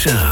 Show.